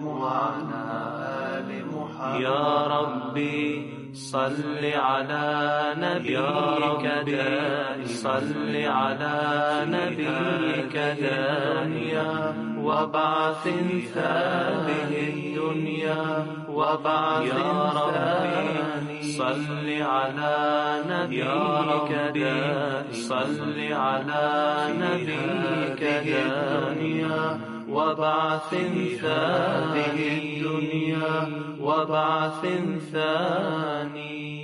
وعلى آل محمد يا ربي صل على نبيك دائما صل على نبيك دائما وبعث ثابه الدنيا وبعث يا ربي صل على نبيك صل على نبيك دائما وبعث ثاني هذه الدنيا وبعث ثاني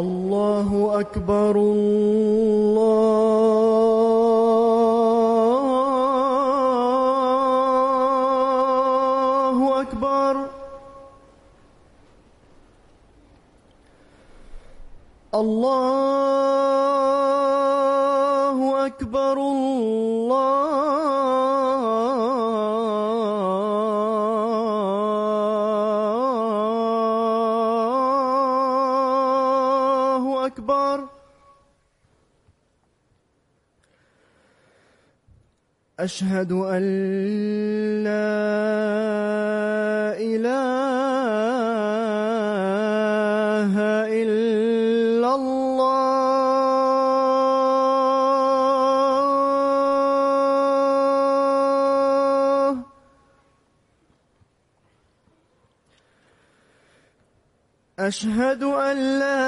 الله أكبر الله واشهد ان لا اله الا الله اشهد ان لا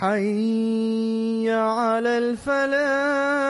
حي على الفلاح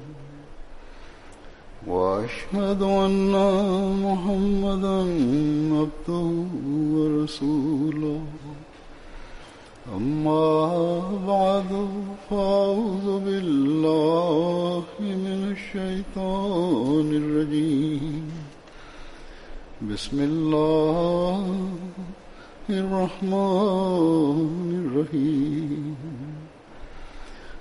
واشهد ان محمدا عبده ورسوله اما بعد فاعوذ بالله من الشيطان الرجيم بسم الله الرحمن الرحيم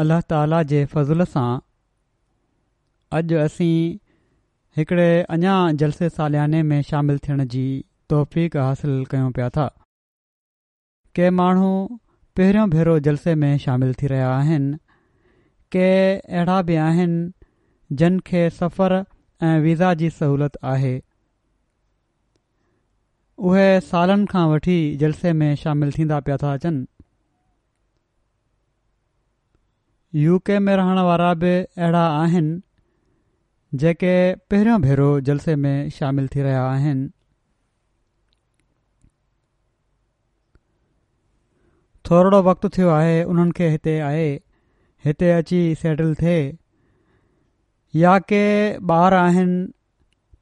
अलाह ताला जे फज़ुल सां अॼु असीं हिकिड़े अञा जलसे सालियाने में शामिल थियण जी तौफ़ हासिलु कयूं पिया था के माण्हू पहिरियों भेरो जलसे में शामिल थी रहिया आहिनि के अहिड़ा बि आहिनि जिन खे सफ़र ऐं वीज़ा जी सहूलियत आहे उहे सालनि खां वठी जलसे में शामिल थींदा पिया था अचनि यूके में रहण वारा बि अहिड़ा आहिनि जेके पहिरियों भेरो जलसे में शामिल थी रहिया आहिनि थोरो वक़्तु थियो आहे उन्हनि खे हिते आहे हिते अची सेटल थिए या के ॿार आहिनि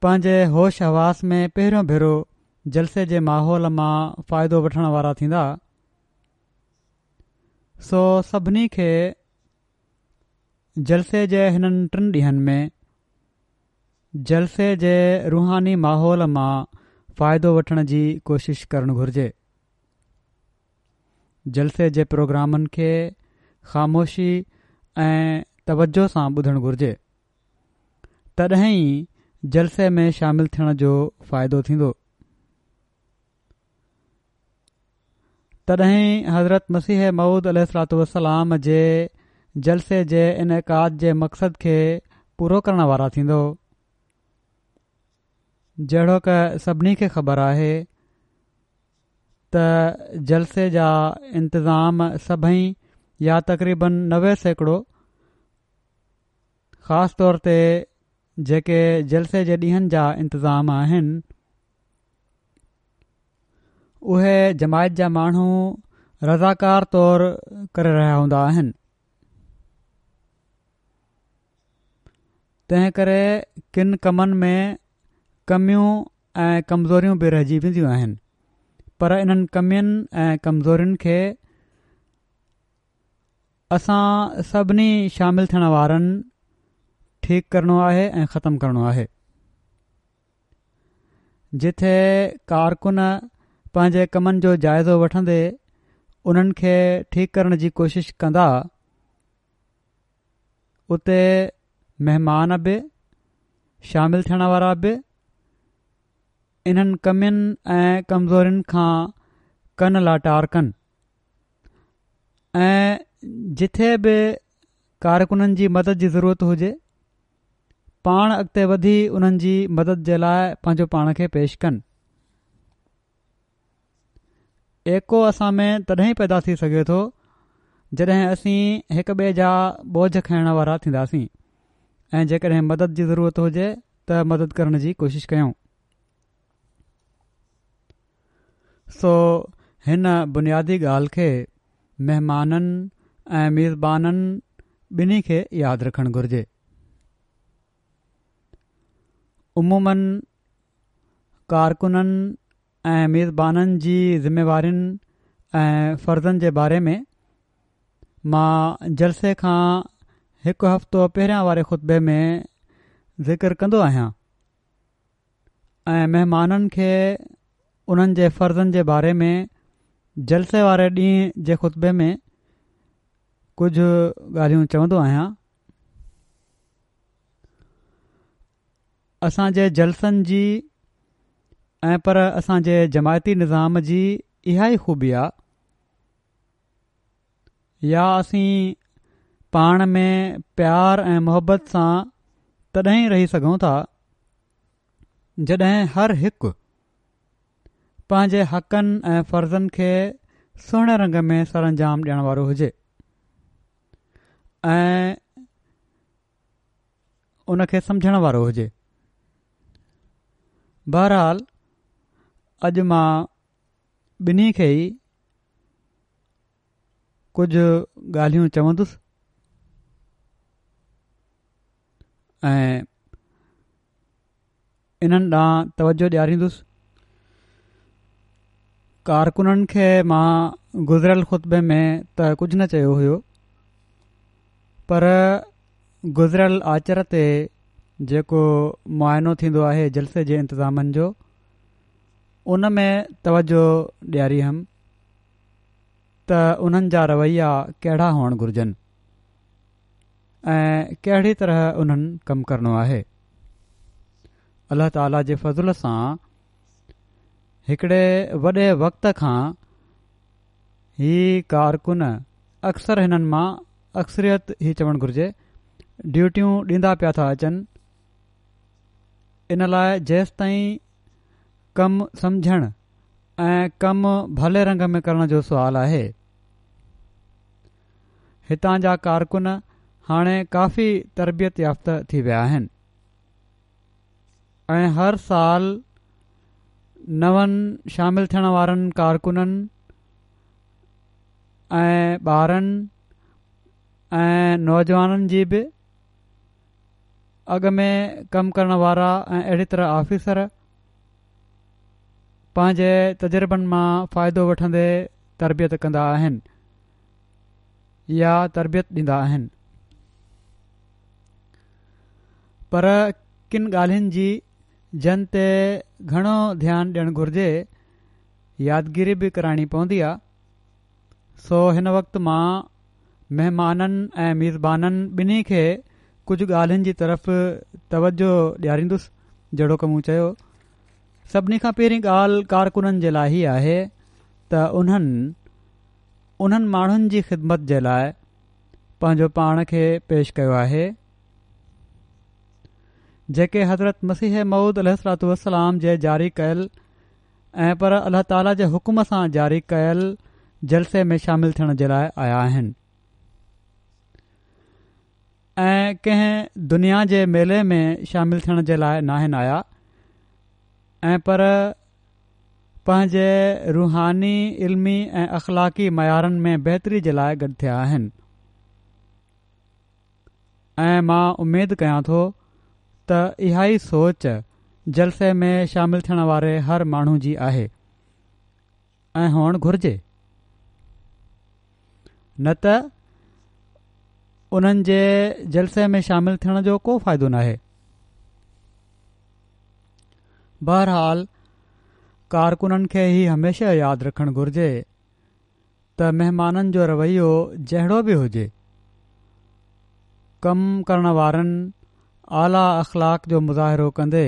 पंहिंजे होश हवास में पहिरियों भेरो जलसे जे माहौल मां फ़ाइदो वठण वारा थींदा सो सभिनी खे जलसे जे हिननि टिनि ॾींहनि में जलसे जे रूहानी माहौल मां फ़ाइदो वठण जी कोशिश करणु घुरिजे जलसे जे प्रोग्रामनि खे ख़ामोशी ऐं तवजो सां ॿुधणु घुरिजे तॾहिं जलसे में शामिल थियण जो फ़ाइदो थींदो तॾहिं हज़रत मसीह महुूद अलसलाम जे जलसे जे इन काद जे मक़सद खे पूरो करण वारा थींदो जहिड़ो क सभिनी खे ख़बर आहे त जलसे जा इंतज़ाम सभई या तक़रीबन नवे सैकड़ो ख़ासि तौर ते जेके जलसे जे ॾींहनि जा इंतज़ाम आहिनि उहे जमायत जा माण्हू रज़ाकार तौरु करे रहिया हूंदा आहिनि तंहिं करे किन कमनि में कमियूं ऐं कमज़ोरियूं बि रहिजी वेंदियूं आहिनि पर इन्हनि कमियुनि ऐं कमज़ोरनि खे असां सभिनी शामिल थियण वारनि ठीकु करणो आहे ऐं ख़तमु करणो आहे जिथे कारकुन पंहिंजे कमनि जो जाइज़ो वठंदे उन्हनि खे ठीकु करण जी कोशिश कंदा उते महिमान बि शामिल थियण वारा बि इन्हनि कमियुनि ऐं कमज़ोरनि खां कन लाटार कनि ऐं जिथे बि कारकुननि जी मदद जी ज़रूरत हुजे पाण अॻिते वधी उन्हनि जी मदद जे लाइ पंहिंजो पाण खे पेश कनि एको असां में तॾहिं पैदा थी सघे थो जॾहिं असीं हिक ॿिए जा बोझ खाइण वारा थींदासीं ऐं जेकॾहिं मदद जी ज़रूरत हुजे त मदद करण जी कोशिश कयूं सो हिन बुनियादी ॻाल्हि खे महिमाननि ऐं मीज़बाननि ॿिन्ही खे यादि रखणु घुरिजेमूमनि कारकुननि ऐं मीज़बाननि जी ज़िमेवारिनि ऐं फर्ज़नि जे बारे में मां जलसे खां हिकु हफ़्तो पहिरियां वारे खुतबे में ज़िक्र कंदो आहियां ऐं महिमाननि खे उन्हनि जे फर्ज़नि जे बारे में जलसे वारे ॾींहं जे ख़ुतबे में कुझु ॻाल्हियूं चवंदो आहियां असांजे जलसनि जी ऐं पर असांजे जमायती निज़ाम जी इहा ई ख़ूबी आहे या असीं पाण में प्यारु ऐं मोहबत सां तॾहिं रही सघूं था जॾहिं हर हिकु पंहिंजे हक़नि ऐं फर्ज़नि खे सुहिणे रंग में सर अंजाम ॾियण वारो हुजे ऐं उनखे सम्झण वारो हुजे बहरहाल अॼु मां ॿिन्ही खे ई कुझु ॻाल्हियूं चवंदुसि ऐं इन्हनि ॾांहुं तवजो ॾियारींदुसि कारकुननि खे मां गुज़िरियल खुतबे में त कुझु न चयो हुयो पर गुज़रियल आचर ते जेको मुआइनो थींदो आहे जलसे जे इंतिज़ामनि जो उन में तवजो ॾियारियमि त उन्हनि जा रवैया कहिड़ा हुअणु घुरिजनि ऐं कहिड़ी तरह उन्हनि कमु करणो आहे अल्ला ताला जे फज़ल सां हिकिड़े वॾे वक़्त खां ही कारकुन अक्सर हिननि मां अक्सरियत ई चवणु घुरिजे ड्यूटियूं ॾींदा पिया था अचनि इन लाइ जेसि ताईं कमु सम्झणु ऐं कमु भले रंग में करण जो सुवाल आहे हितां जा कारकुन हाणे काफ़ी तरबियत याफ़्त थी विया आहिनि ऐं हर साल नवनि शामिल थियण वारनि कारकुननि ऐं ॿारनि ऐं नौजवाननि जी बि अॻ में कमु करण वारा ऐं अहिड़ी तरह आफ़िसर पंहिंजे तजुर्बनि मां फ़ाइदो वठंदे तरबियत कंदा आहिनि या तरबियत ॾींदा आहिनि पर किन ॻाल्हियुनि जी जन ते घणो ध्यानु ॾियणु घुरिजे यादगिरी बि कराइणी पवंदी आहे सो हिन वक़्तु मां महिमाननि ऐं मीज़बाननि ॿिन्ही खे कुझु ॻाल्हियुनि जी तरफ़ तवजो ॾियारींदुसि जहिड़ो की चयो सभिनी खां पहिरीं ॻाल्हि कारकुननि जे लाइ ई आहे त उन्हनि उन्हनि माण्हुनि जी ख़िदमत जे लाइ पंहिंजो पाण खे पेश कयो जेके हज़रत मसीह मऊद अलातलाम जे जारी कयल ऐं पर अलाह ताला जे हुकुम सां जारी कयलु जलसे में शामिलु थियण जे लाइ आया आहिनि ऐं कंहिं दुनिया जे मेले में शामिलु थियण जे लाइ न आया ऐं पर पंहिंजे रूहानी इल्मी ऐं अख़लाक़ी मयारनि में बहितरी जे लाइ गॾु थिया आहिनि ऐं मां उमेद कयां थो त इहा ई सोच जलसे में शामिल थियण वारे हर माण्हू जी आहे ऐं हुअणु घुर्जे न त उन्हनि जे जलसे में शामिल थियण जो को फ़ाइदो नाहे बहरहाल कारकुननि खे ई हमेशह यादि रखणु घुर्जे त महिमाननि जो रवैयो जहिड़ो बि हुजे कमु करण वारनि आला अख़लाक जो मुज़ाहिरो कंदे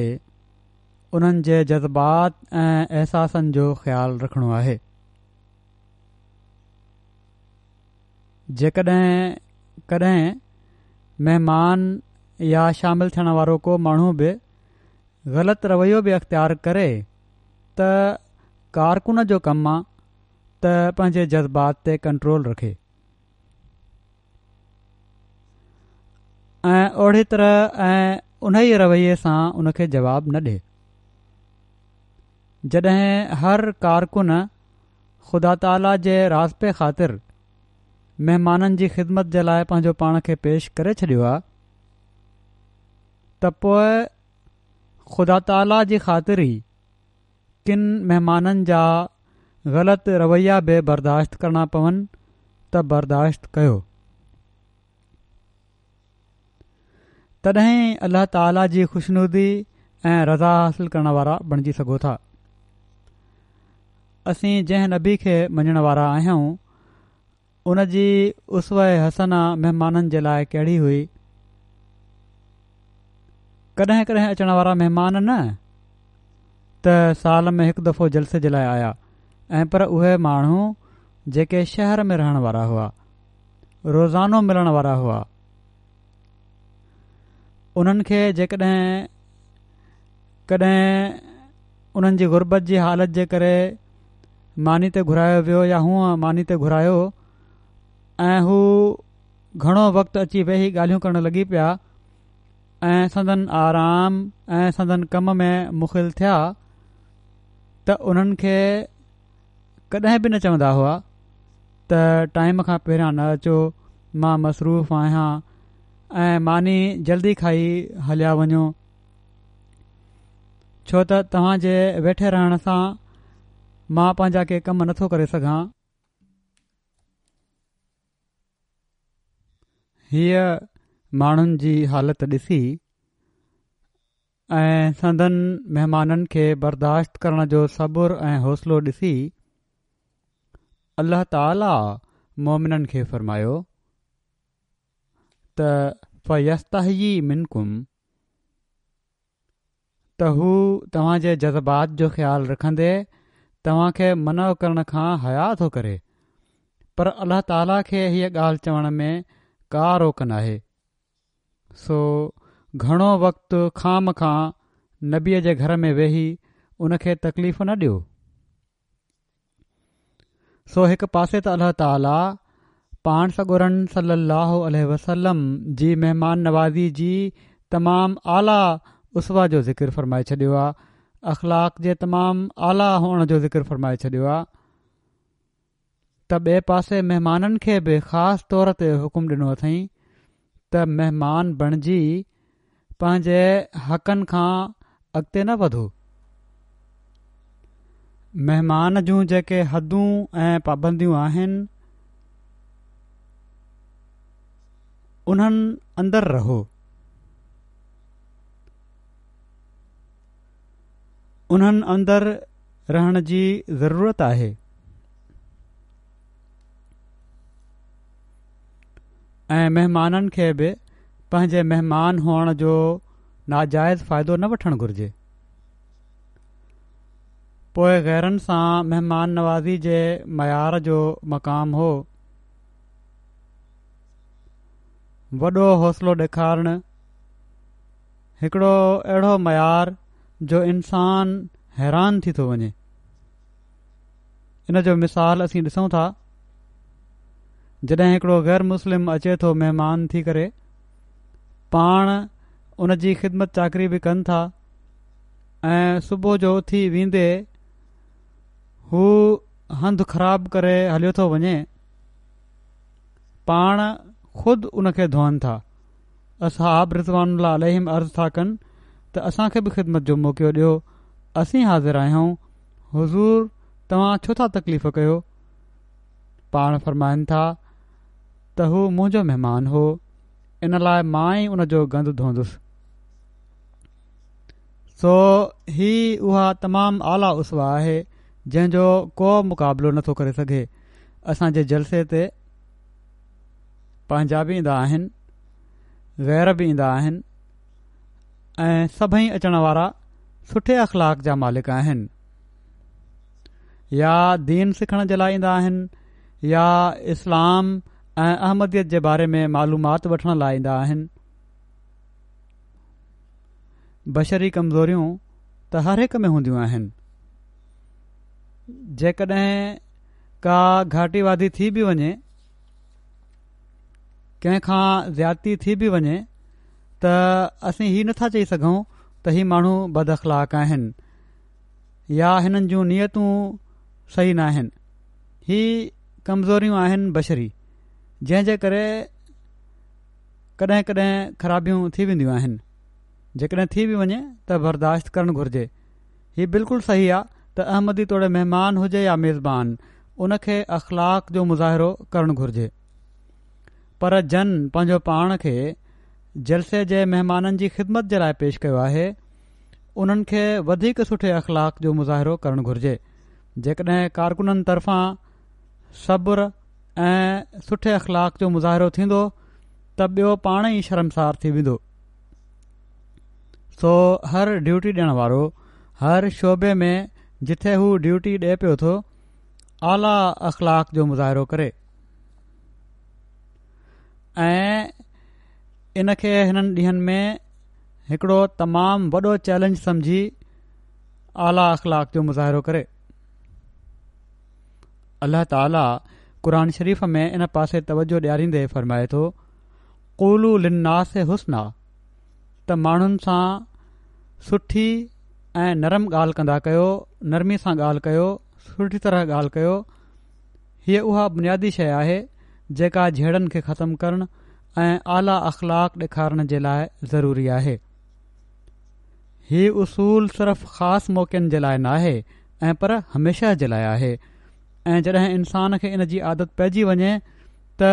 उन्हनि जे जज़्बात ऐं अहसासनि जो ख़्यालु रखिणो आहे जेकॾहिं कॾहिं महिमान या शामिल थियण वारो को माण्हू बि ग़लति रवैयो बि अख़्तियार करे त कारकुन जो कमु आहे त पंहिंजे जज़्बात ते कंट्रोल रखे ऐं ओढ़ी तरह ऐं उन ई रवैये सां उन खे जवाबु न ॾिए जॾहिं हर कारकुन ख़ुदा ताला जे रासपे ख़ातिर महिमाननि जी ख़िदमत जे लाइ पंहिंजो पाण खे पेश करे छॾियो आहे त पोइ ख़ुदा ताला जी ख़ातिर ई किन महिमाननि जा ग़लति रवैया बि बर्दाश्त करणा पवनि त बर्दाश्त कयो तॾहिं अलाह ताला जी ख़ुशनुदी ऐं रज़ा हासिल करण वारा बणिजी सघो था असी जंहिं नबी खे मञण वारा आहियूं उन जी उसव ऐं हसन महिमाननि जे लाइ कहिड़ी हुई कॾहिं कॾहिं अचण वारा महिमान न त साल में हिकु दफ़ो जलसे जे लाइ आया ऐं पर उहे माण्हू जेके शहर में रहण वारा हुआ रोज़ानो मिलण वारा हुआ उन्हनि खे जेकॾहिं कॾहिं उन्हनि जी गुरबत जी हालति जे करे मानी ते घुरायो वियो या हूअं मानी ते घुरायो ऐं हू घणो वक़्तु अची वेही ॻाल्हियूं करणु लॻी पिया ऐं सदन आराम ऐं सदन कम में मुख़िल थिया त उन्हनि खे कॾहिं बि न चवंदा हुआ त टाइम खां पहिरियां न अचो मां मसरूफ़ आहियां ऐं मानी जल्दी खाई हलिया वञो छो त तव्हांजे वेठे रहण सां मां पंहिंजा के कम नथो करे सघां हीअ माण्हुनि जी हालति ॾिसी ऐं सदनि महिमाननि खे बर्दाश्त करण जो सबुर ऐं हौसलो ॾिसी अल्लाह ताला मोमिननि खे फ़र्मायो त फ़स्ती मिनकुम त हू तव्हांजे जज़्बात जो ख़्यालु रखंदे तव्हांखे मन करण खां हया थो करे पर अलाह ताला खे हीअ ॻाल्हि चवण में का रोक न सो घणो वक़्तु खाम खां नबीअ जे घर में वेही उनखे तकलीफ़ न ॾियो सो हिकु पासे त अलाह ताला पाण सगोरन सली अल वसलम जी महिमान नवाज़ी जी तमामु आला उसवा जो ज़िकिर फरमाए छॾियो आहे अख़लाक जे तमामु आला हुअण जो ज़िकर फ़रमाए छडि॒यो आहे त ॿिए पासे महिमाननि खे बि ख़ासि तौर ते हुकुम ॾिनो अथई त महिमान बणजी पंहिंजे हक़नि खां अॻिते न वधो महिमान जूं जेके हदूं ऐं पाबंदियूं आहिनि उन्हनि अंदरु रहो उन्हनि अंदरु रहण जी ज़रूरत आहे ऐं महिमाननि खे बि पंहिंजे महिमान हुअण जो नाजाइज़ फ़ाइदो न वठणु घुर्जे पोइ ग़ैरनि सां महिमान नवाज़ी जे मयार जो मक़ामु हो वॾो हौसलो ॾेखारणु हिकिड़ो अहिड़ो मयार जो इंसान हैरान थी थो वञे इन जो मिसाल असीं ॾिसूं था जॾहिं हिकिड़ो ग़ैर मुस्लिम अचे थो महिमान थी करे पाण उन जी ख़िदमत चाकरी बि कनि था ऐं सुबुह जो उथी वेंदे हू हंधु ख़राब करे हलियो थो वञे पाण ख़ुदि उन खे धोअनि था असां बिज़वाननि लाइ अलहिम अर्ज़ु था कनि त असांखे बि ख़िदमत जो मौकियो ॾियो असीं हाज़िर आहियूं हज़ूर तव्हां छो था तकलीफ़ कयो पाण फरमाइनि था त हू मुंहिंजो हो इन ان جو گند उनजो गंद धोअंदुसि सो ही उहा اسوا आला उसवा جو जंहिंजो को मुक़ाबिलो नथो करे सघे असांजे जलसे पंहिंजा बि ईंदा आहिनि ग़ैर बि ईंदा आहिनि ऐं सभई वारा सुठे अखलाक जा मालिक आहिनि या दीन सिखण जे लाइ ईंदा आहिनि या इस्लाम ऐं अहमदियत जे बारे में मालूमाति वठण लाइ ईंदा आहिनि बशरी कमज़ोरियूं त हर हिक में हूंदियूं आहिनि जेकॾहिं का घाटीवादी थी बि वञे कंहिंखां ज़्यादती थी बि वञे त असीं हीउ नथा चई सघूं त हीउ माण्हू बद अख़लाक़ आहिनि या हिननि जूं नियतूं सही न आहिनि हीअ कमज़ोरियूं आहिनि बशरी जे करे कॾहिं कॾहिं ख़राबियूं थी वेंदियूं आहिनि जेकॾहिं थी बि वञे त बर्दाश्त करणु घुरिजे हीउ बिल्कुलु सही आहे त अहमदी तोड़े महिमान हुजे या मेज़बान उनखे अख़लाक़ जो मुज़ाहिरो करणु घुर्जे पर जन पंहिंजो पाण खे जलसे जे महिमाननि जी ख़िदमत जे लाइ पेश कयो आहे उन्हनि खे वधीक सुठे अख़लाक़ जो मुज़ाहिरो करणु घुर्जे जेकॾहिं कारकुननि तर्फ़ां सब्र ऐं सुठे अख़लाक जो मुज़ाहिरो थींदो त ॿियो पाण ई शर्मसार थी वेंदो सो हर ड्यूटी ॾियण वारो हर शोबे में जिथे हू ड्यूटी ॾिए पियो थो आला अख़लाक़ जो मुज़ाहिरो करे ऐं इन खे हिननि ॾींहनि में हिकिड़ो तमामु वॾो चैलेंज समझी आला अख़लाक जो मुज़ाहिरो करे अल्लाह ताली क़ शरीफ़ में इन पासे तवजो ॾियारींदे फ़र्माए थो क़ूलु लिन्नास हुस्ना त माण्हुनि सां सुठी ऐं नरम ॻाल्हि कंदा कयो नरमी सां ॻाल्हि कयो सुठी तरह ॻाल्हि कयो हीअ उहा बुनियादी शइ आहे जेका जेडन खे ख़तमु करण ऐं आला अख़लाक ॾेखारण जे लाइ ज़रूरी आहे हीउ उसूल सिर्फ़ु ख़ासि मौक़नि जे लाइ न आहे ऐं पर हमेशा जे लाइ आहे ऐं जॾहिं इंसान खे इन जी आदत पइजी वञे त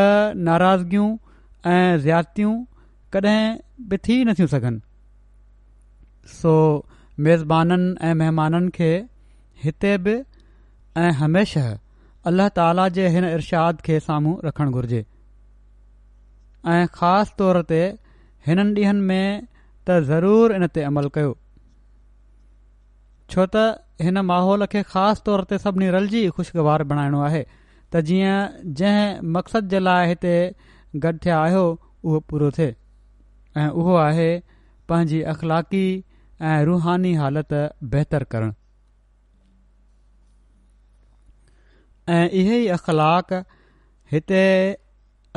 नाराज़गियूं ऐं ज़्यातियूं कॾहिं बि थी नथियूं सघनि सो मेज़बाननि ऐं महिमाननि खे हिते बि ऐं अल्लाह ताला जे हिन इर्शाद खे साम्हूं रखणु घुर्जे ऐं ख़ासि तौर ते हिननि ॾींहनि में त ज़रूरु इन ते अमल कयो छो त हिन माहौल खे ख़ासि तौर ते सभिनी रलजी खु़शगवार बणाइणो आहे त जीअं जंहिं मक़सद जे लाइ हिते गॾ थिया आहियो उहो पूरो थिए ऐं उहो आहे पंहिंजी अख़लाक़ी ऐं रुहानी हालति बहितरु करणु ऐं इहे ई अख़लाक़ हिते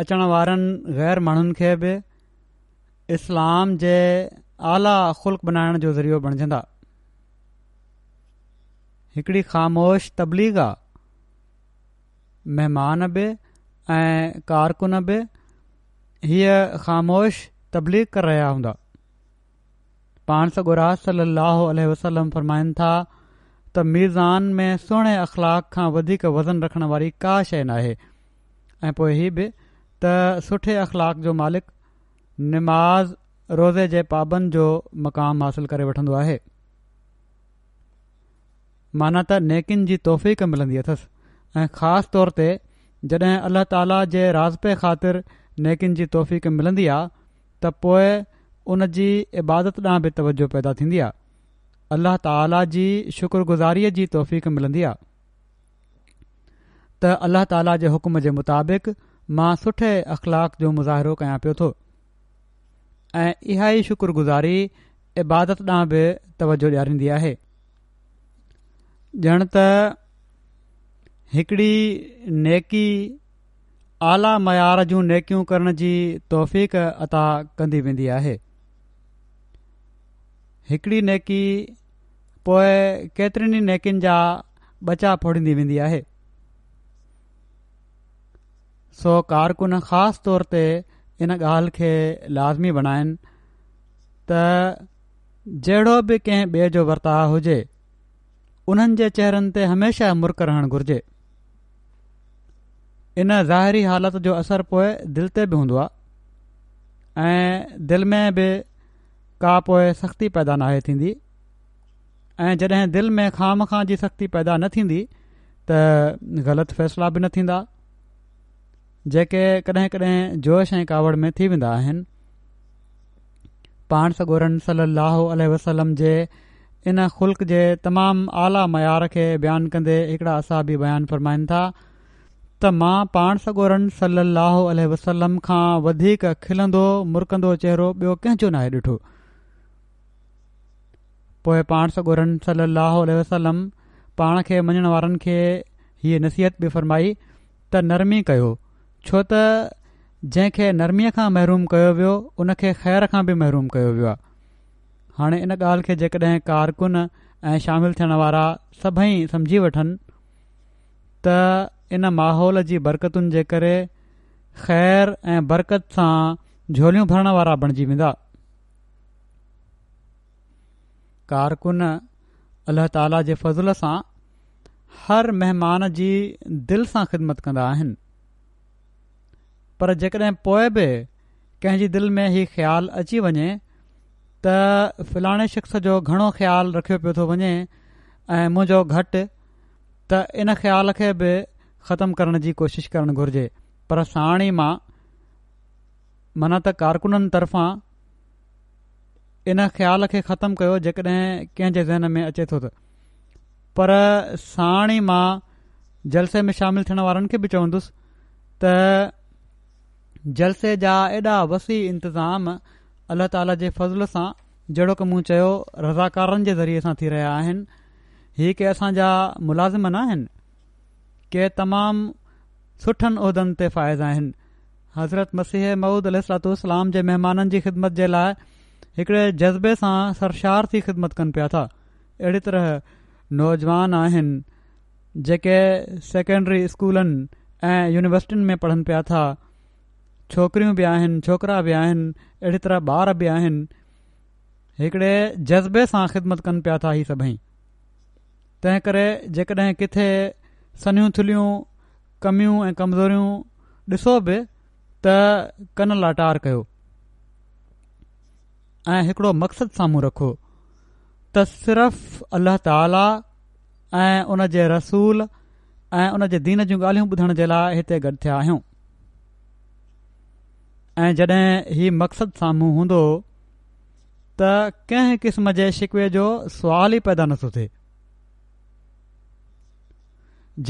अचण वारनि ग़ैर माण्हुनि खे बि इस्लाम जे आला ख़ुल्क बनाइण जो ज़रियो बणजंदा हिकिड़ी ख़ामोश तबलीग आहे महिमान बि ऐं कारकुन बि हीअं ख़ामोश तबलीग करे रहिया हूंदा पाण सगुरा सली लाह वसलम फ़रमाइनि था त मीज़ान में सुहिणे अख़लाक खां वधीक वज़न रखण वारी का शइ नाहे ऐं पोइ हीअ बि त सुठे अख़लाक जो मालिक निमाज़ रोज़े जे पाबंद जो मक़ाम हासिल करे वठंदो आहे माना त नेकिन जी तौफ़ीक़ मिलंदी अथसि ऐं ख़ासि तौर ते जॾहिं अल्लाह ताला जे राज़पे ख़ातिर नेकिन जी तौफ़ीक़ मिलंदी आहे त पोइ उन जी इबादत ॾांहुं बि तवजो पैदा थींदी आहे अल्लाह ताला जी शुक्रगुज़ारीअ जी तौफ़ मिलंदी आहे त अल्लाह ताला जे हुकुम जे मुताबिक़ मां सुठे अख़लाक़ जो मुज़ाहिरो कयां पियो थो ऐं इहा ई शुकुरगुज़ारी इबादत ॾांहुं बि तवजो ॾियारींदी आहे ॼण त हिकड़ी नेकी आला मयार जूं नेकियूं करण जी तौफ़ीक़ अता कंदी वेंदी आहे हिकड़ी नेकी पोइ केतिरनि ई नेकियुनि जा बचा फोड़ींदी वेंदी आहे सो कारकुन ख़ासि तौर ते इन ॻाल्हि खे लाज़मी बणाइनि त जहिड़ो बि कंहिं ॿिए जो वर्ताव हुजे उन्हनि जे चेहरनि ते हमेशह मुर्क रहणु घुर्जे इन ज़ाहिरी हालत जो असरु पोइ दिलि ते बि हूंदो आहे ऐं दिलि में बि का पोइ सख़्ती पैदा न आहे थींदी ऐं जॾहिं दिलि में खाम खां जी सख़्ती पैदा न थींदी त ग़लति फ़ैसिला बि न थींदा जेके कॾहिं कॾहिं जोश ऐं कावड़ में थी वेंदा आहिनि पाण सगोरन सलाहु अल वसलम जे इन ख़ुल्क जे तमामु आला मयार खे बयानु कंदे हिकिड़ा असाबी बयानु फ़रमाइनि था त मां पाण सगोरन सलाहु अल वसलम खां वधीक खिलंदो मुरकंदो चहिरो ॿियो कंहिंजो नाहे ॾिठो पोइ पाण सां ॻोरनि सली वसलम पाण खे मञण वारनि खे हीअ नसीहत बि फ़रमाई त नरमी कयो छो त जंहिंखे नरमीअ खां महरूम कयो वियो उन खे ख़ैर खां बि महरूम कयो वियो आहे हाणे इन ॻाल्हि खे जेकॾहिं कारकुन ऐं शामिलु थियण वारा सभई सम्झी वठनि त इन माहौल जी बरकतुनि जे करे ख़ैर ऐं बरक़त सां झोलियूं भरण वारा बणिजी वेंदा कारकुन अल्ल्हा ताला जे फज़ल सां हर महिमान जी दिलि सां ख़िदमत कंदा आहिनि पर जेकॾहिं पोइ बि कंहिंजी दिलि में हीउ ख़्यालु अची वञे त फ़िलाणे शख़्स जो घणो ख़्यालु रखियो पियो थो वञे ऐं मुंहिंजो घटि त इन ख़्याल खे बि ख़तमु करण जी कोशिशि करणु घुरिजे पर साण ई मां माना त कारकुननि तर्फ़ां इन ख़्याल खे ख़तमु कयो जेकॾहिं कंहिंजे ज़हन में अचे थो त पर साण ई मां जलसे में शामिलु थियण वारनि खे बि चवंदुसि त जलसे जा एॾा वसी इंतज़ाम अल्ला ताला जे फज़ल सां जहिड़ो की मूं चयो रज़ाकारनि जे ज़रिए सां थी रहिया आहिनि हीअ के असांजा मुलाज़िम न आहिनि के तमामु सुठनि उहिदनि ते फ़ाइज़ आहिनि हज़रत मसीह महुूद अलतो इस्लाम जे महिमाननि जी ख़िदमत जे लाइ हिकड़े जज़्बे सां सरशार्थी ख़िदमत कनि पिया था अहिड़ी तरह नौजवान आहिनि जेके सेकेंडरी स्कूलनि ऐं यूनिवर्सिटीनि में पढ़नि पिया था छोकिरियूं बि आहिनि छोकिरा बि आहिनि अहिड़ी तरह ॿार बि आहिनि हिकिड़े जज़्बे सां ख़िदमत कनि पिया था इहे सभई तंहिं करे जेकॾहिं किथे सनियूं थुलियूं कमियूं ऐं कमज़ोरियूं ॾिसो बि त कन लाटार कयो ऐं हिकिड़ो मक़सदु साम्हूं रखो त सिर्फ़ अल्लाह ताला ऐं उन जे रसूल ऐं उन जे दीन जूं ॻाल्हियूं ॿुधण जे लाइ हिते गॾु थिया आहियूं ऐं जॾहिं हीउ मक़सदु साम्हूं हूंदो त कंहिं किस्म जे शिकवे जो सुवाल ई पैदा नथो थिए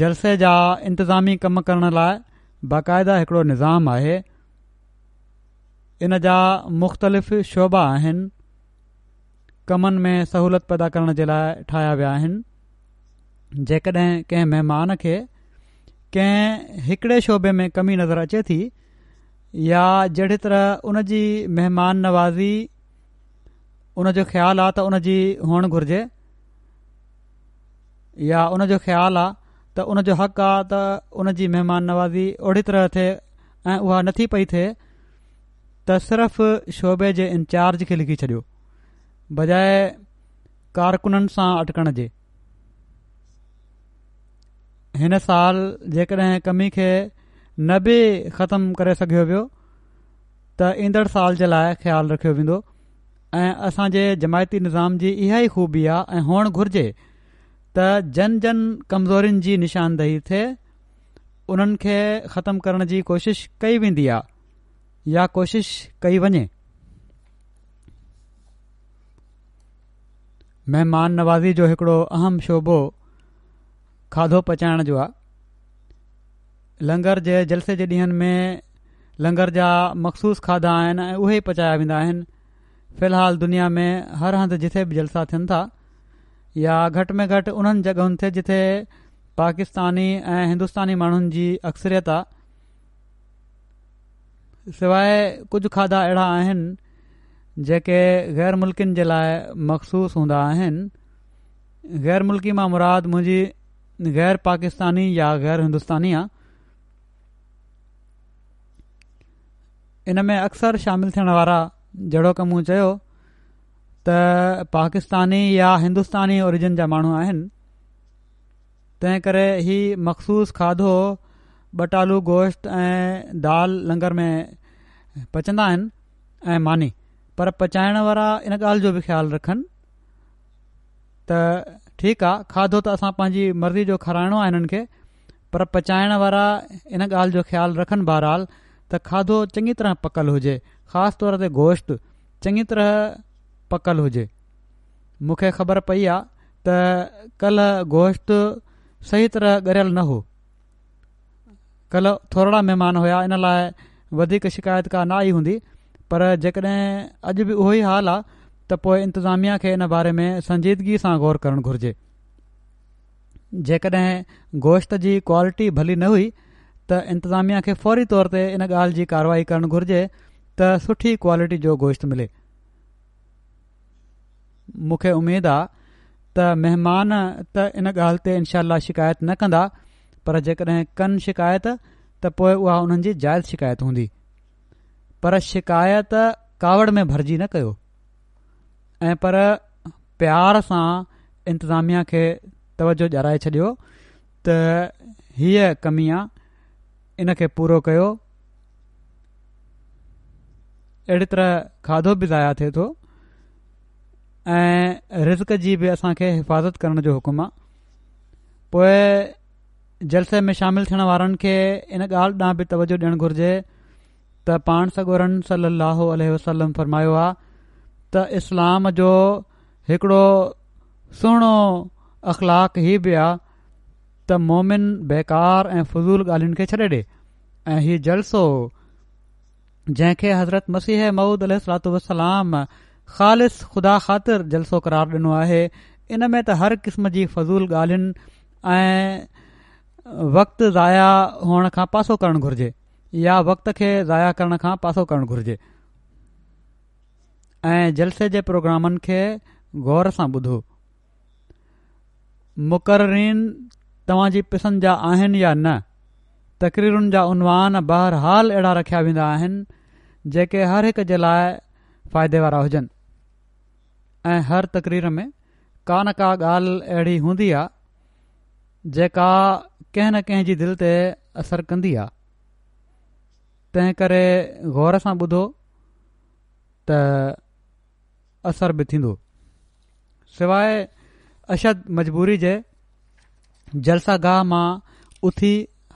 जलसे जा इंतिज़ामी कम करण लाइ बाक़ाइदा हिकिड़ो निज़ाम आहे इन जा मुख़्तलिफ़ शोबा आहिनि कमनि में सहूलियत पैदा करण जे लाइ ठाहिया विया आहिनि जेकॾहिं कंहिं महिमान खे कंहिं हिकिड़े शोभे में कमी नज़र अचे थी या जहिड़ी तरह उन जी महिमान नवाज़ी उनजो ख़्याल आहे त उनजी हुअणु घुरिजे या उनजो ख़्याल आहे त हक़ आहे त उनजी महिमान नवाज़ी ओड़ी तरह थिए ऐं उहा नथी पई थिए त सिर्फ़ शोभे जे इंचार्ज खे लिखी छॾियो बजाए कारकुननि सां अटकण जे हिन साल जेकॾहिं कमी खे न बि ख़तमु करे सघियो वियो त ईंदड़ साल जे लाइ ख़्यालु रखियो वेंदो ऐं असांजे जमायती निज़ाम जी इहा ई ख़ूबी आहे ऐं हुअणु घुर्जे त जन जन कमज़ोरिन जी निशानदेही थिए उन्हनि खे ख़तमु करण जी कोशिशि कई वेंदी आहे या कोशिश कई वञे महिमान नवाज़ी जो हिकिड़ो अहम शोबो खाधो पचाइण जो आहे लंगर जे जलसे जे ॾींहनि में लंगर जा मखसूस खाधा आहिनि ऐं उहे पचाया वेंदा आहिनि फ़िलहालु दुनिया में हर हंधु जिथे बि जलसा थियनि था या घटि में घटि उन्हनि जॻहुनि ते जिथे पाकिस्तानी ऐं हिंदुस्तानी माण्हुनि जी अक्सरियत आहे सवाइ कुझु खाधा अहिड़ा आहिनि जेके ग़ैर मुल्किनि जे लाइ मखसूस हूंदा आहिनि गैर मुल्की मां मुराद मुंहिंजी ग़ैर पाकिस्तानी या ग़ैर हिंदुस्तानी आहे इन में अक्सर शामिलु थियण वारा जहिड़ो कमु चयो त पाकिस्तानी या हिंदुस्तानी ओरिजन जा माण्हू आहिनि तंहिं करे ही मखसूस खाधो बटालू गोश्त ऐं दाल लंगर में पचंदा आहिनि ऐं मानी पर पचाइण वारा इन ॻाल्हि जो बि ख़्यालु रखनि त ठीकु आहे खाधो त असां पंहिंजी मर्ज़ी जो खाराइणो आहे हिननि खे पर पचाइण वारा इन ॻाल्हि जो ख़्यालु रखनि बहरहाल त खाधो चङी तरह पकल हुजे ख़ासि तौर ते गोश्त चङी तरह पकल हुजे मूंखे ख़बर पई आहे त कल्ह गोश्त सही तरह ॻरियल न हो कल थोरा महिमान हुया इन लाइ वधीक शिकायत का न आई हूंदी पर जेकॾहिं अॼु बि उहो ई हाल आहे त पोइ इंतिज़ामिया खे इन बारे में संजीदगी सां ग़ौर करणु घुर्जे जेकॾहिं गोश्त जी क्वालिटी भली न हुई त इंतिज़ामिया खे फौरी तौर ते इन ॻाल्हि जी कार्रवाई करणु घुर्जे त सुठी क्वालिटी जो गोश्त मिले मूंखे उमेद आहे त महिमान त इन ॻाल्हि ते इनशा शिकायत न कंदा पर जेकॾहिं कनि शिकायत त पोइ उहा उन्हनि जी जाइज़ शिकायत हूंदी पर शिकायत कावड़ में भरिजी न कयो ऐं पर प्यार सां इंतिज़ामिया खे तवजो ॼाणाए छॾियो त हीअ कमी आहे इन खे पूरो कयो अहिड़ी तरह खाधो बि ज़ाया थिए थो ऐं रिज़ जी बि असां हिफ़ाज़त करण जो हुकुम आहे पोइ जलसे में शामिल थियण वारनि खे इन ॻाल्हि ॾांहुं बि तवजो ॾियणु घुरिजे त पाण सगोरन सलाहु वसलम फरमायो आहे त इस्लाम जो हिकिड़ो सुहिणो अख़लाक हीउ बि आहे त मोमिन बेकार ऐं फज़ूल ॻाल्हियुनि खे छॾे ॾिए ऐं जलसो जंहिंखे हज़रत मसीह महुूद अल सलात वसलाम ख़ालि ख़ुदा ख़ातिर जलसो करार ॾिनो आहे इन में त हर क़िस्म जी फज़ूल ॻाल्हियुनि वक़्त ज़ाया हुअण खां पासो करणु घुर्जे या वक्त खे ज़ाया करण खां पासो करणु घुर्जे ऐं जलसे जे प्रोग्रामनि खे ग़ौर सां ॿुधो मुक़ररीन तव्हांजी पिसंदि जा आहिनि या न तकरीरुनि जा उनवान बहरहाल अहिड़ा रखिया वेंदा आहिनि जेके हर हिक जे लाइ फ़ाइदे वारा हुजनि ऐं हर तक़रीर में का न का ॻाल्हि अहिड़ी हूंदी आहे जेका कंहिं न कंहिं जी दिलि ते असरु कंदी आहे तंहिं करे ग़ौर सां ॿुधो त असरु बि थींदो सवाइ अशद मजबूरी जे जलसा गाह मां उथी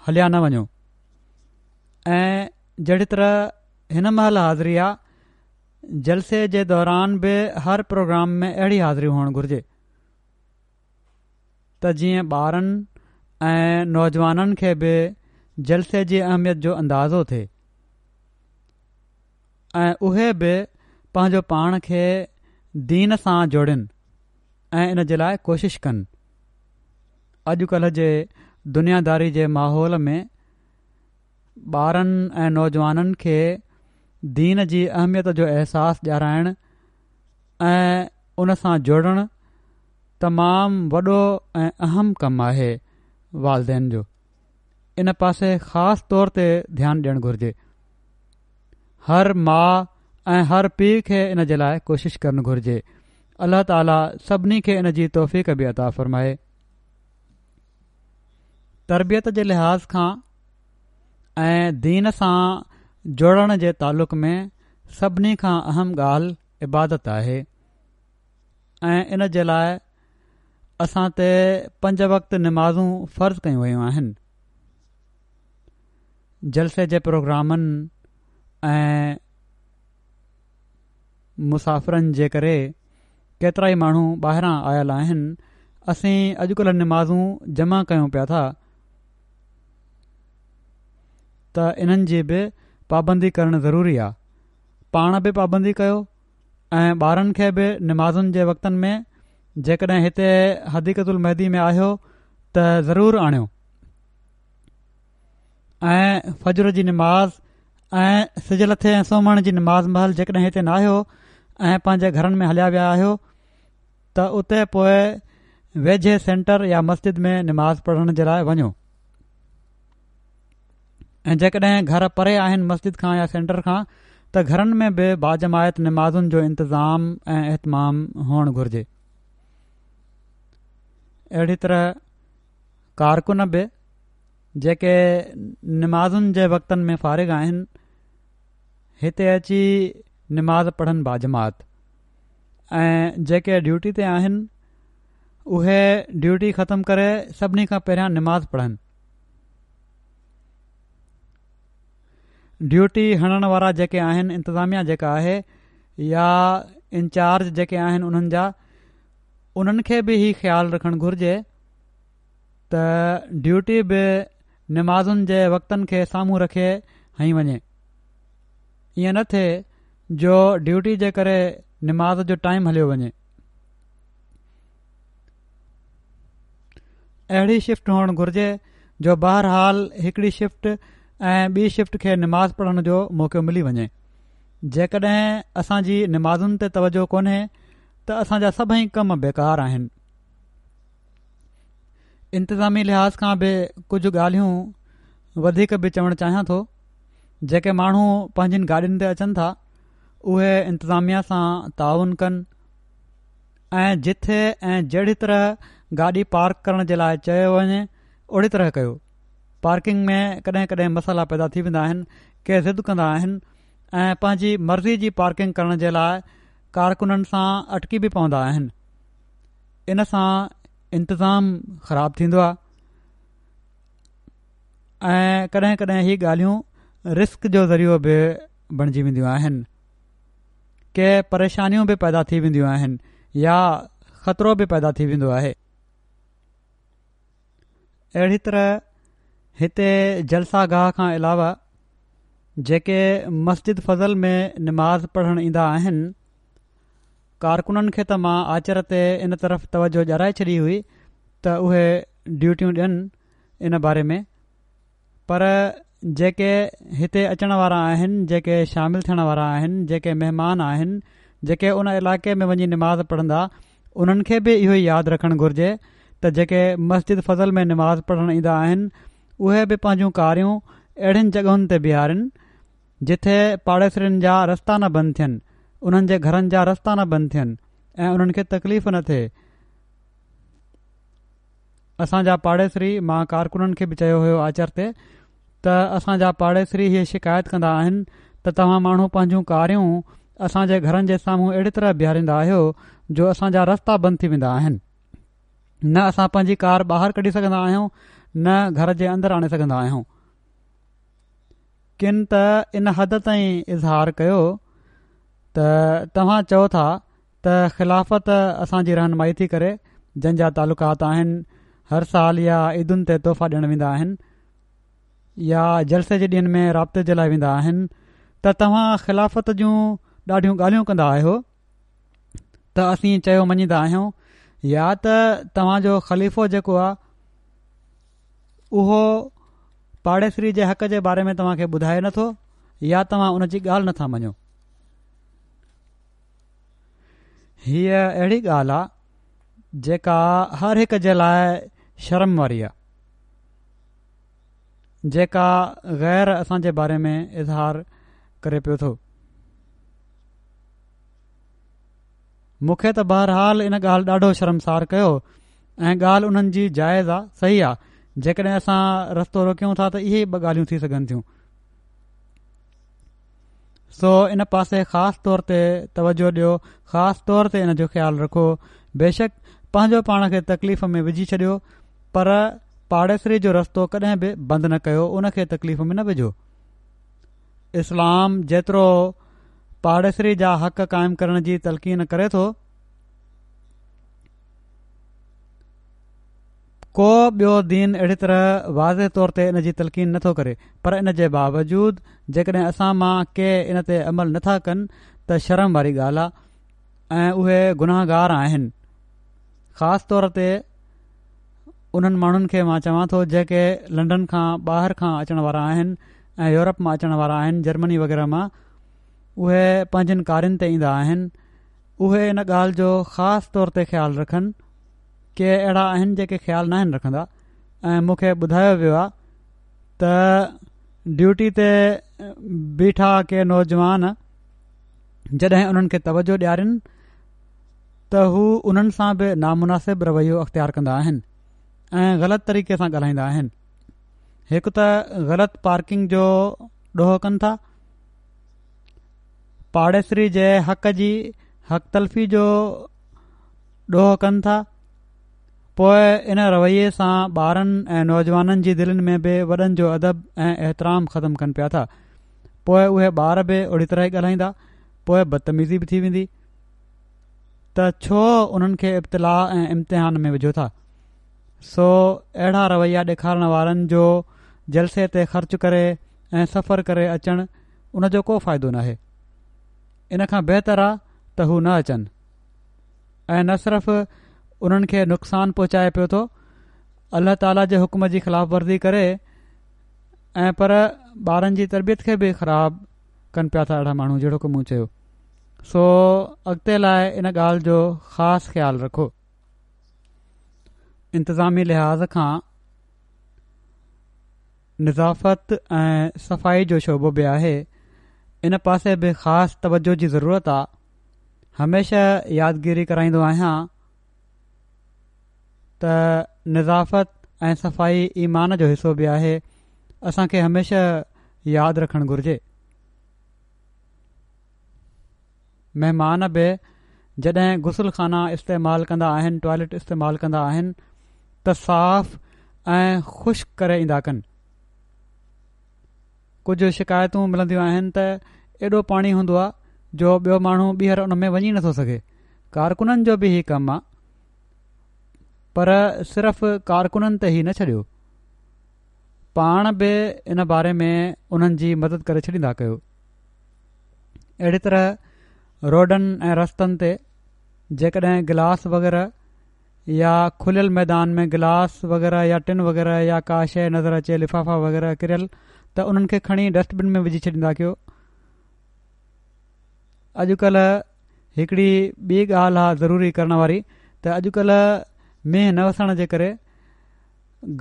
हलिया न वञो ऐं जहिड़ी तरह हिन महिल हाज़िरी आहे जलसे जे दौरान बि हर प्रोग्राम में अहिड़ी हाज़िरी हुअण घुर्जे त जीअं ॿारनि ऐं नौजवाननि खे बि जलसे जी अहमियत जो अंदाज़ो थिए ऐं उहे बि पंहिंजो पाण खे दीन सां जोड़ियुनि ऐं इन जे लाइ कोशिशि कनि अॼुकल्ह जे दुनियादारी जे माहौल में ॿारनि ऐं नौजवाननि खे दीन जी अहमियत जो अहसासु ॾियाराइण ऐं उन सां जोड़णु तमामु वॾो ऐं अहम कमु आहे वालदेन जो इन पासे ख़ासि तौर ते ध्यानु ॾियणु घुरिजे हर माउ ऐं हर पीउ खे इन जे लाइ कोशिशि करणु घुरिजे अलाह ताला सभिनी खे इन जी तौफ़ बि अता फ़रमाए तरबियत जे लिहाज़ खां ऐं दीन सां जोड़ण जे तालुक़ में सभिनी खां अहम ॻाल्हि इबादत आहे ऐं इन जे लाइ ते पंज वक़्त निमाज़ू फर्ज़ फ़र्ज़ु कयूं वयूं आहिनि जलसे जे प्रोग्रामनि ऐं मुसाफ़िरनि जे करे केतिरा ई माण्हू ॿाहिरां आयल आहिनि असीं अॼुकल्ह निमाज़ू जमा कयूं पिया था त इन्हनि जी बि पाबंदी करणु ज़रूरी आहे पाण बि पाबंदी कयो ऐं ॿारनि खे बि नमाज़ुनि जे वक़्तनि में जेकॾहिं हिते हदीकतुल उल महदी में आहियो त ज़रूरु आणियो ऐं फजर जी निमाज़ ऐं सिज लथे ऐं सोमण जी निमाज़ महल जेकॾहिं हिते न आहियो ऐं पंहिंजे घरनि में हलिया विया आहियो त उते पोइ वेझे सेंटर या मस्जिद में निमाज़ पढ़ण जे लाइ वञो ऐं जेकॾहिं घर परे आहिनि मस्जिद खां या सेंटर खां त घरनि में बि बाजमायत निमाज़ुनि जो इंतज़ाम ऐं इहतमाम हुअणु घुर्जे अहिड़ी तरह कारकुन बि जेके निमाज़ुनि जे वक़्तनि में फ़ारिग आहिनि हिते अची निमाज़ पढ़नि बाजमात ऐं जेके ड्यूटी ते आहिनि उहे ड्यूटी ख़तमु करे सभिनी खां पहिरियां निमाज़ पढ़नि ड्यूटी हणण वारा जेके आहिनि इंतिज़ामिया जेका आहे या इंचार्ज जेके आहिनि उन्हनि जा उन्हनि खे बि ई ख़्यालु रखणु घुर्जे त ड्यूटी बि नमाज़ुनि जे वक़्तनि खे साम्हूं रखे हई वञे ईअं न थिए जो ड्यूटी जे करे निमाज़ जो टाइम हलियो वञे अहिड़ी शिफ्ट हुअणु घुरिजे जो बाहहाल हिकिड़ी शिफ्ट ऐं ॿी शिफ्ट खे निमाज़ पढ़ण जो मौक़ो मिली वञे जेकॾहिं असांजी नमाज़ुनि ते तवजो कोन्हे त असांजा सभई कम बेकार आहिनि इंतिज़ामी लिहाज़ खां बि कुझु ॻाल्हियूं वधीक बि चवणु चाहियां थो जेके माण्हू पंहिंजी गाॾियुनि ते अचनि था उहे इंतिज़ामिया सां ताउन कनि ऐं जिथे ऐं जहिड़ी तरह गाॾी पार्क करण जे लाइ चयो वञे ओहिड़ी तरह कयो पार्किंग में कॾहिं कॾहिं मसाला पैदा थी वेंदा आहिनि के ज़िद कंदा आहिनि ऐं पंहिंजी मर्ज़ी जी पार्किंग करण जे लाइ कारकुननि सां अटकी बि पवंदा आहिनि इन सां इंतज़ाम ख़राब थींदो आहे ऐं कॾहिं कॾहिं इहे ॻाल्हियूं रिस्क जो ज़रियो बि बणिजी वेंदियूं आहिनि के परेशानियूं बि पैदा थी वेंदियूं आहिनि या ख़तरो बि पैदा थी वेंदो आहे अहिड़ी तरह हिते जलसा गाह खां अलावा जेके मस्जिद फ़ज़ल में निमाज़ पढ़णु ईंदा आहिनि कारकुननि खे त मां आचर ते इन तरफ़ तवजो ॼाए छॾी हुई त उहे ड्यूटियूं ॾियनि इन बारे में पर जेके हिते अचण वारा आहिनि जेके शामिल थियण वारा आहिनि जेके महिमान आहिनि जेके उन इलाइक़े में वञी निमाज़ पढ़ंदा उन्हनि खे बि इहो ई यादि रखणु त जेके मस्जिद फ़ज़ल में निमाज़ पढ़णु ईंदा आहिनि उहे बि पंहिंजूं कारियूं अहिड़ियुनि जॻहियुनि ते जिथे पाड़ेसरनि जा रस्ता न बंदि थियनि उन्हनि जे घरनि जा रस्ता न बंदि थियनि ऐं उन्हनि खे तकलीफ़ न थिए असांजा पाड़ेसरी मां कारकुननि खे बि चयो हुयो आचर ते त असांजा पाड़ेसरी इहे शिकायत कंदा आहिनि त तव्हां माण्हू पंहिंजूं कारियूं असांजे घरनि जे साम्हूं अहिड़ी तरह बीहारींदा आहियो जो असांजा रस्ता बंदि थी वेंदा आहिनि न असां पंहिंजी कार ॿाहिरि कढी सघंदा आहियूं न घर जे अंदरि आणे सघंदा आहियूं किनि त इन हद ताईं इज़हार कयो त तव्हां चओ था त ख़िलाफ़त असांजी रहनुमाई थी करे जंहिंजा तालुकात आहिनि हर साल या ईदुनि ते तोहफ़ा ॾियण वेंदा आहिनि या जलसे जे ॾींहनि में राब्ते जे लाइ वेंदा आहिनि त तव्हां ख़िलाफ़त जूं ॾाढियूं ॻाल्हियूं कंदा आहियो त असीं चयो मञीदा आहियूं या त तव्हांजो ख़लीफ़ो जेको आहे उहो पाड़ेसरी जे हक़ जे बारे में तव्हांखे ॿुधाए नथो या तव्हां उन जी ॻाल्हि नथा मञो हीअ अहिड़ी ॻाल्हि आहे जेका हर हिक जे लाइ शर्म वारी आहे जेका गैर असांजे बारे में इज़हार करे पियो थो मूंखे त बहरहाल इन ॻाल्हि ॾाढो शर्मसार कयो ऐं ॻाल्हि उन्हनि जी जाइज़ आहे सही आहे जेकॾहिं असां रस्तो रोकियूं था त इहे ॿ ॻाल्हियूं थी सघनि थियूं सो इन पासे ख़ासि तौर ते तवजो ॾियो ख़ासि तौर ते इन जो ख़्यालु रखो बेशक पंहिंजो पाण खे तकलीफ़ में विझी छॾियो पर पाड़ेसरी जो रस्तो कॾहिं बि बंदि न कयो उन खे तकलीफ़ में न विझो इस्लाम जेतिरो पाड़ेसरी जा हक़ काइमु करण जी तलक़ीन करे थो को बि॒यो दीन अहिड़ी तरह वाज़े तौर ते इनजी तलक़ीन नथो करे पर इन जे बावजूद जेकॾहिं असां मां के इन ते अमल नथा कनि त शर्म वारी ॻाल्हि आहे ऐं उहे गुनाहगार आहिनि ख़ासि तौर ते उन्हनि माण्हुनि खे मां चवां थो जेके लंडन खां ॿाहिरि खां अचण वारा आहिनि ऐं यूरोप मां अचण वारा आहिनि जर्मनी वग़ैरह मां उहे पंहिंजनि कारियुनि ते ईंदा आहिनि उहे इन ॻाल्हि जो ख़ासि तौर ते ख़्यालु रखनि के अहिड़ा आहिनि जेके ख़्यालु न रखंदा ऐं मूंखे ॿुधायो वियो आहे त ड्यूटी ते बीठा के नौजवान जॾहिं उन्हनि खे तवजो ॾियारिननि त हू उन्हनि सां बि रवैयो अख़्तियार कंदा आहिनि ऐं ग़लति तरीक़े सां ॻाल्हाईंदा आहिनि हिकु त ग़लति पार्किंग जो ॾोहो कनि था पाड़ेसरी जे हक़ जी हक़ तलफ़ी जो ॾोहो कनि था पोइ इन रवैये सां ॿारनि ऐं नौजवाननि जी दिलनि में बि वॾनि जो अदब ऐं एतिराम ख़तमु कनि पिया था पोइ उहे ॿार बि ओड़ी तरह ई ॻाल्हाईंदा पोइ बदतमीज़ी बि थी वेंदी त छो उन्हनि खे इब्तिलाह ऐं इम्तिहान में विझो था सो अहिड़ा रवैया ॾेखारण वारनि जो जलसे ते ख़र्च करे ऐं सफ़र करे अचणु उन जो को फ़ाइदो नाहे इन खां बहितर आहे त हू न अचनि ऐं न सिर्फ़ उन्हनि खे नुक़सान पहुचाए पियो थो अलाह ताला जे हुकुम जी ख़िलाफ़ वर्ज़ी करे ऐं पर ॿारनि जी तरबियत खे बि ख़राब कनि पिया था अहिड़ा माण्हू जहिड़ो हुकुम चयो सो अॻिते लाइ इन ॻाल्हि जो ख़ासि ख़्यालु रखो इंतिज़ामी लिहाज़ खां निज़ाफ़त ऐं सफ़ाई जो शोबो बि आहे इन पासे बि ख़ासि तवजो जी ज़रूरत आहे हमेशा यादगिरी कराईंदो आहियां त निज़ाफ़त ऐं सफ़ाई ईमान जो हिसो बि आहे असांखे हमेशह यादि रखणु घुरिजे महिमान बि जॾहिं ग़ुसलखाना इस्तेमालु कंदा आहिनि टॉयलेट इस्तेमालु कंदा आहिनि त साफ़ ऐं ख़ुश करे ईंदा कनि कुझु शिकायतूं मिलंदियूं आहिनि त एॾो पाणी हूंदो आहे जो ॿियो माण्हू ॿीहर उन में वञी नथो सघे कारकुननि जो बि ई कमु आहे पर सिर्फ़ कारकुननि ते ई न छॾियो पाण बि इन बारे में उन्हनि जी मदद करे छॾींदा कयो अहिड़ी तरह रोडनि ऐं रस्तनि ते जेकॾहिं गिलास वग़ैरह या खुलियल मैदान में गिलास वग़ैरह या टिन वग़ैरह या का शइ नज़र अचे लिफ़ाफ़ा वग़ैरह किरियल त उन्हनि खे खणी डस्टबिन में विझी छॾींदा कयो अॼुकल्ह हिकिड़ी ॿी ॻाल्हि आहे ज़रूरी करण वारी त अॼुकल्ह મે નવસણા જે કરે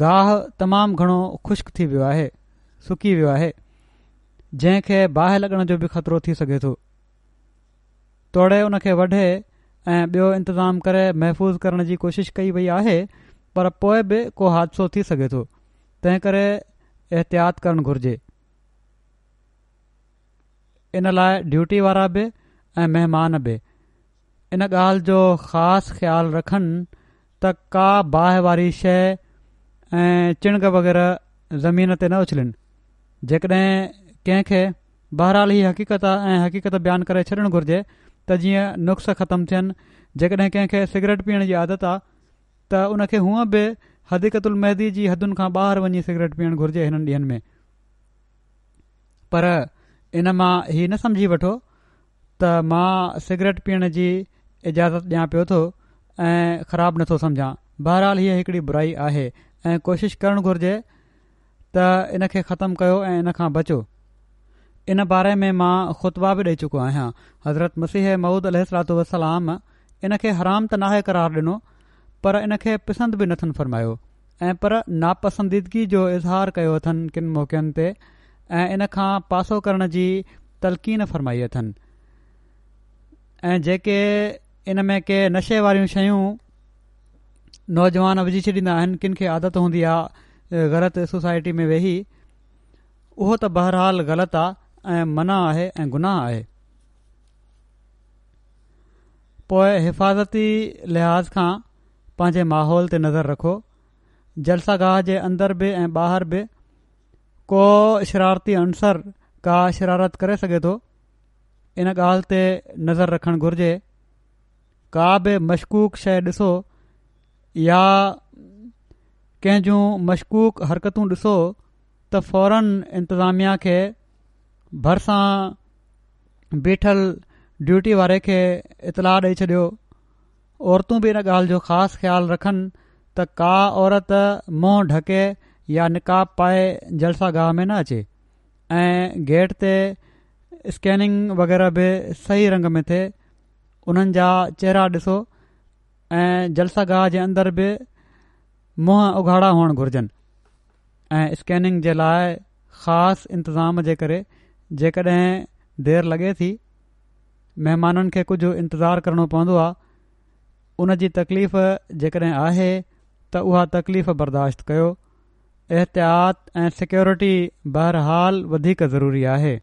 ગાહ તમામ ઘણો ખુશક થી ભી વાહે સુકી ભી વાહે જે કે બાહ લગણ જો ભી ખતરો થી સકે તો તોડે ઉનકે વઢે એ બેયો ઇંતzaam કરે محفوظ કરણ જી કોશિશ કઈ ભી આહે પર પોય ભે કો હાડસો થી સકે તો તએ કરે એહત્યાત કરણ ઘુરજે ઇન લાય ડ્યુટી વારા ભે એ મહેમાન ભે ઇન ગાલ જો ખાસ ખ્યાલ રખન त का बाहि वारी शइ ऐं चिणग वग़ैरह ज़मीन ते न उछलनि जेकॾहिं कंहिंखे बहराली हक़ीक़त ऐं हक़ीक़त बयानु करे छॾणु घुरिजे त जीअं नुस्ख़ ख़तमु थियनि जेकॾहिं कंहिंखे सिगरेट पीअण जी आदत आहे त उनखे हूअं बि हदीकतु उल महदी जी हदुनि खां ॿाहिरि वञी सिगरेट पीअणु घुरिजे हिननि ॾींहनि में पर इन मां हीउ न सम्झी वठो त मां सिगरेट पीअण जी इजाज़त ॾियां पियो थो ऐं ख़राब नथो सम्झां बहरहाल हीअ हिकिड़ी बुराई आहे ऐं कोशिशि करणु घुर्जे त इन खे ख़तमु कयो ऐं इन खां बचो इन बारे में मां ख़ुतबा बि ॾेई चुको आहियां हज़रत मसीह महूद अलसलाम इन खे हराम त नाहे करार ॾिनो पर इन खे पसंदि बि नथनि फ़रमायो ऐं पर नापसंदीदगी जो इज़हार कयो अथनि किनि मौक़नि ते ऐं इन खां पासो करण जी तलकीन फ़र्माई अथनि ऐं जेके इन में के नशे वारियूं शयूं नौजवान विझी छॾींदा आहिनि किनखे आदत हूंदी आहे ग़लति सोसाइटी में वेही उहो त बहरहाल ग़लति आहे ऐं मना आहे ऐं गुनाह आहे पोइ हिफ़ाज़ती लिहाज़ खां पंहिंजे माहौल ते नज़र रखो जलसागाह जे अंदर बि ऐं ॿाहिरि बि को शरारती अंसर का शरारत करे सघे थो इन ॻाल्हि ते नज़र रखणु घुर्जे का बि मशकूक शइ ॾिसो या कंहिंजूं मशकूक हरकतूं ॾिसो त फौरन इंतिज़ामिया खे भरिसां बीठल ड्यूटी वारे खे इतलाह ॾेई छॾियो औरतूं बि इन ॻाल्हि जो ख़ासि ख़्यालु रखनि त का औरत मुंहुं ढके या निकाहु पाए जलसा गाह में न अचे ऐं गेट ते स्केनिंग वग़ैरह बि सही रंग में थिए उन्हनि जा चेहरा ॾिसो ऐं जलसा गाह जे अंदरि बि मुंहुं उघाड़ा हुअणु घुरिजनि ऐं स्कैनिंग जे लाइ ख़ासि इंतज़ाम जे करे जेकॾहिं देरि लॻे थी महिमाननि खे कुझु इंतज़ारु करिणो पवंदो आहे उन जी तकलीफ़ जेकॾहिं आहे त उहा तकलीफ़ बर्दाश्त कयो एहतियात ऐं सिक्योरिटी बहरहाल वधीक ज़रूरी आहे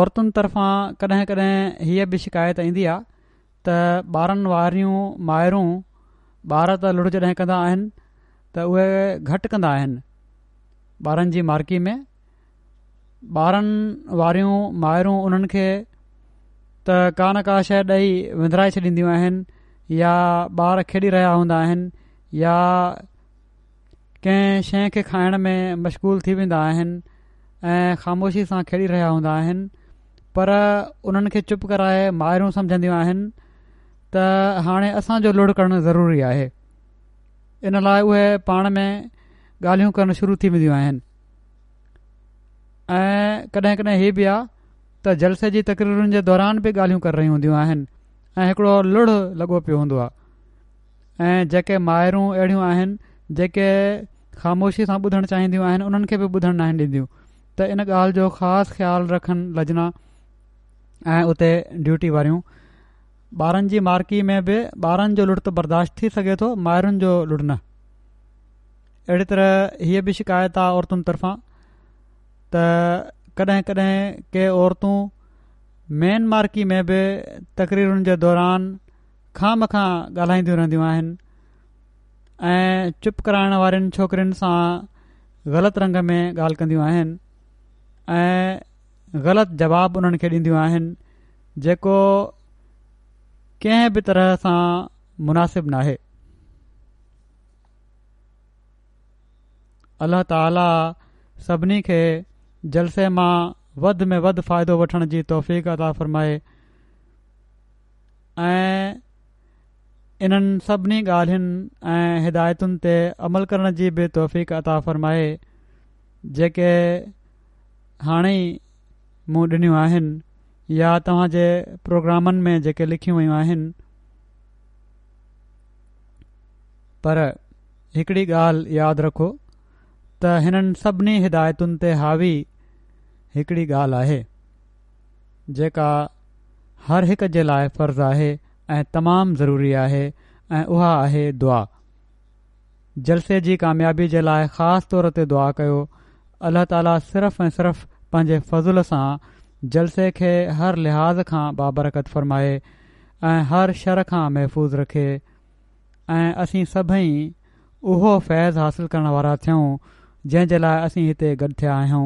औरतुनि तरफां कॾहिं कॾहिं हीअ बि शिकायत ईंदी आहे त ॿारनि वारियूं मायरूं ॿार त लुड़ जॾहिं कंदा आहिनि त उहे घटि कंदा आहिनि ॿारनि जी मार्की में ॿारनि वारियूं मायूं उन्हनि खे त का न का शइ ॾेई विंद्राए छॾींदियूं आहिनि या ॿार खेॾी रहिया हूंदा आहिनि या कंहिं शइ खे खाइण में मशगूल थी वेंदा आहिनि ऐं ख़ामोशी सां खेॾी रहिया हूंदा पर उन्हनि खे चुप कराए मयारूं सम्झंदियूं आहिनि त हाणे असांजो लुणु करणु ज़रूरी आहे इन लाइ उहे पाण में ॻाल्हियूं करणु शुरू थी वेंदियूं आहिनि ऐं कॾहिं कॾहिं इहे बि आहे त जलसे जी तकरीरुनि जे दौरान बि ॻाल्हियूं करे रही हूंदियूं आहिनि ऐं हिकिड़ो लुणु लॻो पियो हूंदो आहे ऐं जेके मायरूं अहिड़ियूं आहिनि जेके ख़ामोशी सां ॿुधणु चाहिदियूं आहिनि उन्हनि खे बि ॿुधण न ॾींदियूं त इन ॻाल्हि जो ख़ासि ख़्यालु लजना ऐं उते ड्यूटी वारियूं ॿारनि जी मार्की में बि ॿारनि जो लुट बर्दाश्त थी सघे थो माइरुनि जो लुट न अहिड़ी तरह हीअ बि शिकायत आहे औरतुनि तरफ़ां त कॾहिं कॾहिं के औरतूं मेन मार्की में बि तकरीरुनि जे दौरान खाम खां ॻाल्हाईंदियूं रहंदियूं आहिनि ऐं चुप कराइण वारनि छोकिरियुनि सां ग़लति रंग में ॻाल्हि कंदियूं आहिनि ऐं ग़लति जवाब उन्हनि खे ॾींदियूं आहिनि जेको कंहिं बि तरह सां मुनासिबु नाहे अल्ल्ह ताला सभिनी खे जलसे मां वद में वधि फ़ाइदो वठण जी तौफ़ीक़ता फ़र्माए ऐं इन्हनि सभिनी ॻाल्हियुनि ऐं हिदायतुनि ते अमल करण जी बि तौफ़ीक़ता फ़र्माए जेके हाणे ई मूं ॾिनियूं आहिनि या तव्हां जे प्रोग्रामनि में जेके लिखियूं वयूं आहिनि पर हिकिड़ी ॻाल्हि यादि रखो त हिननि सभिनी हिदायतुनि ते हावी हिकड़ी ॻाल्हि आहे जेका हर हिक जे लाइ फ़र्ज़ु आहे ऐं तमामु ज़रूरी आहे ऐं उहा आहे दुआ जलसे जी कामयाबी जे लाइ ख़ासि तौर ते दुआ कयो अलाह ताली सिर्फ़ ऐं सिर्फ़ पंहिंजे फज़ल सां जलसे खे हर लिहाज़ खां बाबरकत फरमाए ऐं हर शर खां महफ़ूज़ रखे ऐं असीं सभई उहो फैज़ हासिल करण वारा थियूं जंहिं जे लाइ असीं हिते गॾु थिया आहियूं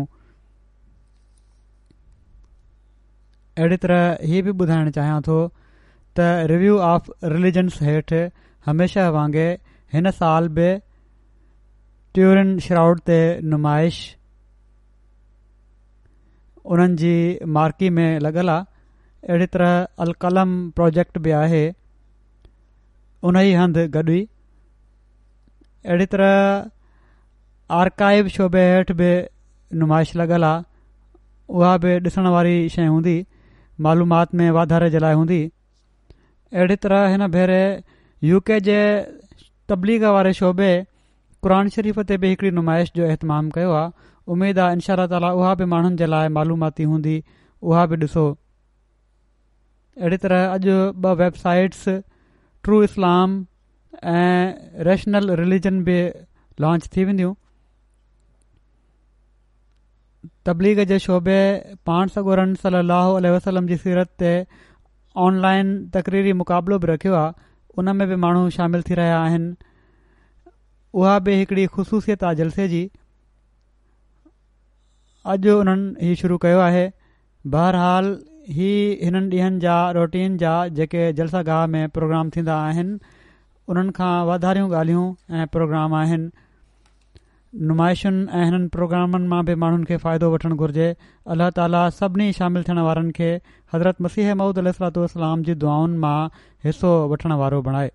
अहिड़ी तरह हीअ बि ॿुधाइणु चाहियां थो त रिव्यू ऑफ रिलीजन्स हेठि हमेशह वांगुरु हिन साल बि ट्यूरिन श्राउड ते नुमाइश उन्हनि जी मार्की में लॻल आहे अहिड़ी तरह अलकलम प्रोजेक्ट बि आहे उन ई हंधि गॾु हुई अहिड़ी तरह आर्काइव शोबे हेठि बि नुमाइश लॻल आहे उहा बि ॾिसण वारी शइ हूंदी मालूमाति में वाधारे जे लाइ हूंदी अहिड़ी तरह हिन भेरे यूके के जे तबलीग वारे शोबे क़ुर शरीफ़ ते बि हिकड़ी नुमाइश जो अहतमाम कयो आहे उमेद आहे इनशा ताली उहा बि माण्हुनि जे लाइ मालूमाती हूंदी उहा बि ॾिसो अहिड़ी तरह अॼु ॿ वेबसाइट्स ट्रू इस्लाम ऐं रेशनल रिलीजन बि लॉन्च थी वेंदियूं तबलीग जे शोबे पाण सगोरन सलाह वसलम जी सीरत ते ऑनलाइन तकरीरी मुक़ाबिलो बि रखियो आहे उन में बि माण्हू शामिल थी रहिया आहिनि उहा बि हिकिड़ी ख़ुशूसियत आहे जलसे जी अॼु उन्हनि ई शुरू कयो आहे बहरहाल ही हिननि ॾींहनि जा रोटीन जा जेके जलसा गाह में प्रोग्राम थींदा आहिनि उन्हनि खां वधारियूं ॻाल्हियूं ऐं प्रोग्राम आहिनि नुमाइशुनि ऐं हिननि प्रोग्रामनि मां बि माण्हुनि खे फ़ाइदो वठणु घुरिजे अलाह ताला सभिनी थियण वारनि खे हज़रत मसीह महूद अल जी दुआनि मां हिसो वारो बणाए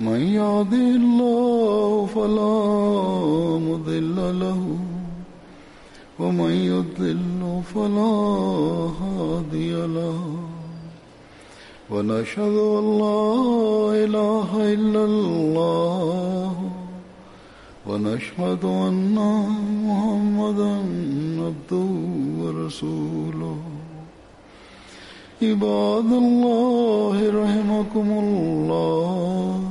من يهد الله فلا مضل له ومن يضل فلا هادي له ونشهد ان لا اله الا الله ونشهد ان محمدا عبده ورسوله عباد الله رحمكم الله